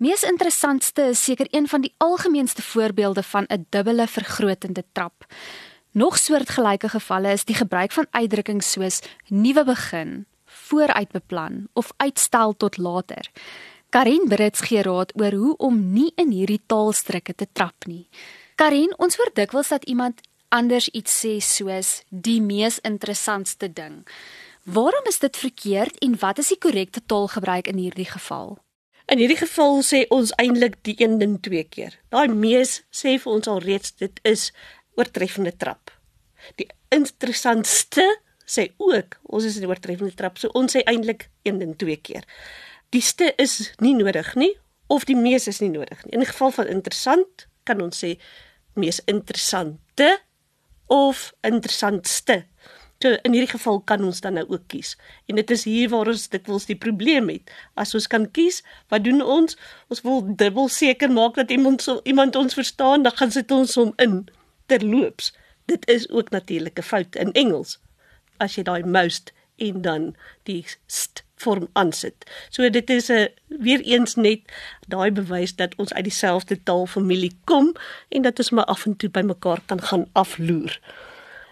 Mees interessantste is seker een van die algemeenste voorbeelde van 'n dubbele vergrotende trap. Nog soortgelyke gevalle is die gebruik van uitdrukkings soos nuwe begin, vooruitbeplan of uitstel tot later. Karin Brits gee raad oor hoe om nie in hierdie taalstrikke te trap nie. Karin, ons hoor dikwels dat iemand anders iets sê soos die mees interessantste ding. Waarom is dit verkeerd en wat is die korrekte taalgebruik in hierdie geval? In hierdie geval sê ons eintlik die een ding twee keer. Daai mees sê vir ons alreeds dit is oortreffende trap. Die interessantste sê ook ons is in oortreffende trap. So ons sê eintlik een ding twee keer. Die ste is nie nodig nie of die mees is nie nodig nie. In die geval van interessant kan ons sê mees interessante of interessantste. So in hierdie geval kan ons dan nou ook kies. En dit is hier waar ons dikwels die probleem het. As ons kan kies, wat doen ons? Ons wil dubbel seker maak dat iemand so iemand ons verstaan, dan gaan sit ons hom in terloops. Dit is ook natuurlik 'n fout in Engels. As jy daai most en dan die st vorm aansit. So dit is 'n weer eens net daai bewys dat ons uit dieselfde taalfamilie kom en dat ons maar af en toe by mekaar kan gaan afloer.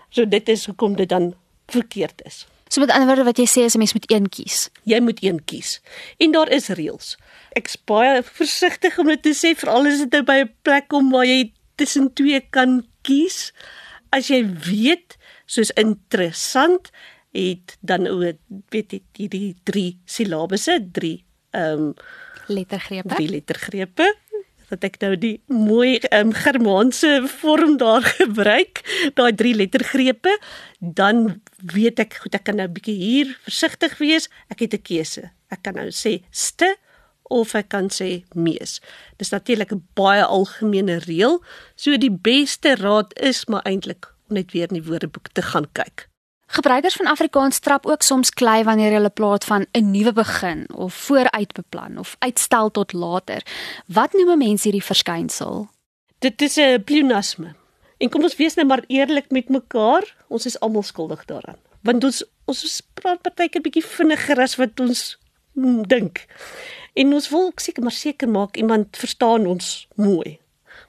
So dit is hoekom dit dan verkeerd is. So met ander woorde wat jy sê is 'n mens moet een kies. Jy moet een kies. En daar is reëls. Ek's baie versigtig om dit te sê veral as dit nou by 'n plek kom waar jy tussen twee kan kies. As jy weet soos interessant het dan weet jy hierdie drie silabusse, drie ehm um, lettergrepe. Drie lettergrepe dat ek nou die mooi um, Germaanse vorm daar gebruik, daai drie lettergrepe, dan weet ek goed ek kan nou 'n bietjie hier versigtig wees. Ek het 'n keuse. Ek kan nou sê ste of ek kan sê mees. Dis natuurlik 'n baie algemene reël, so die beste raad is maar eintlik om net weer in die woordeboek te gaan kyk. Gebruikers van Afrikaans trap ook soms klei wanneer hulle praat van 'n nuwe begin of vooruitbeplan of uitstel tot later. Wat noem mense hierdie verskynsel? Dit is 'n pleonasme. En kom ons wees nou maar eerlik met mekaar, ons is almal skuldig daaraan. Want ons ons praat partykeer bietjie vinniger as wat ons dink. En ons wil seker maar seker maak iemand verstaan ons mooi.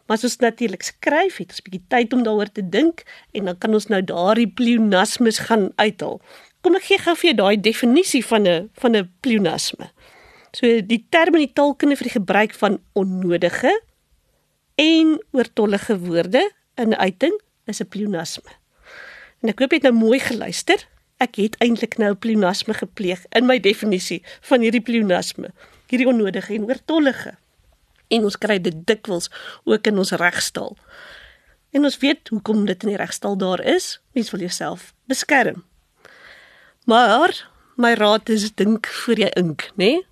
Maar as ons natuurlik skryf, het ons bietjie tyd om daaroor te dink en dan kan ons nou daardie pleonasmes gaan uithaal. Kom ek gee gou vir jou daai definisie van 'n van 'n pleonasme. So die term in die taalkunde vir die gebruik van onnodige en oortollige woorde in 'n uiting is 'n pleonasme. En ek hoop jy het nou mooi geluister. Ek het eintlik nou 'n pleonasme gepleeg in my definisie van hierdie pleonasme. Hierdie onnodige en oortollige en ons kry dit dikwels ook in ons regstaal. En ons weet hoekom dit in die regstaal daar is. Mens wil jouself beskerm. Maar my raad is dink voor jy ink, né? Nee?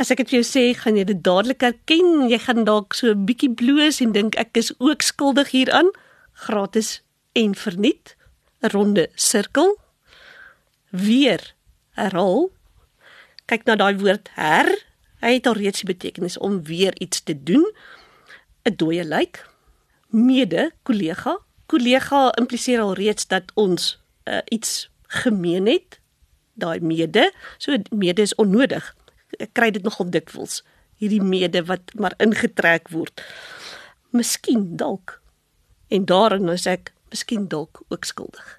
As ek dit vir jou sê, gaan jy dit dadelik herken. Jy gaan dalk so 'n bietjie bloos en dink ek is ook skuldig hieraan. Gratis en verniet. 'n Ronde sirkel. Weer herhaal. Kyk na daai woord her Hy het alreeds die betekenis om weer iets te doen. 'n Dooie lijk. Mede kollega. Kollega impliseer alreeds dat ons uh, iets gemeen het. Daai mede, so mede is onnodig. Ek kry dit nogal dikwels. Hierdie mede wat maar ingetrek word. Miskien dalk. En daarin is ek miskien dalk ook skuldig.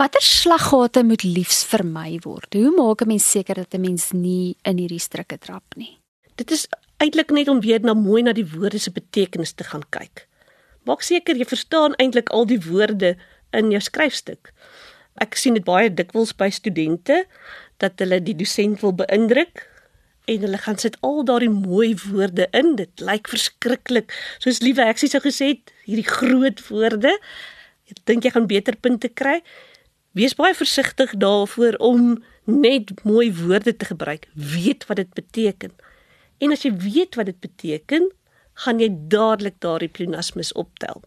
Watter slaggate moet liefs vermy word? Hoe maak 'n mens seker dat 'n mens nie in hierdie struike trap nie? Dit is eintlik net om weer na mooi na die woorde se betekenis te gaan kyk. Maak seker jy verstaan eintlik al die woorde in jou skryfstuk. Ek sien dit baie dikwels by studente dat hulle die dosent wil beïndruk en hulle gaan sit al daardie mooi woorde in. Dit lyk verskriklik. Soos liewe ek sê so gesê het, hierdie groot woorde. Ek dink jy gaan beter punte kry. Wees baie versigtig daarvoor om net mooi woorde te gebruik. Weet wat dit beteken. En as jy weet wat dit beteken, gaan jy dadelik daardie pleonasmus optel.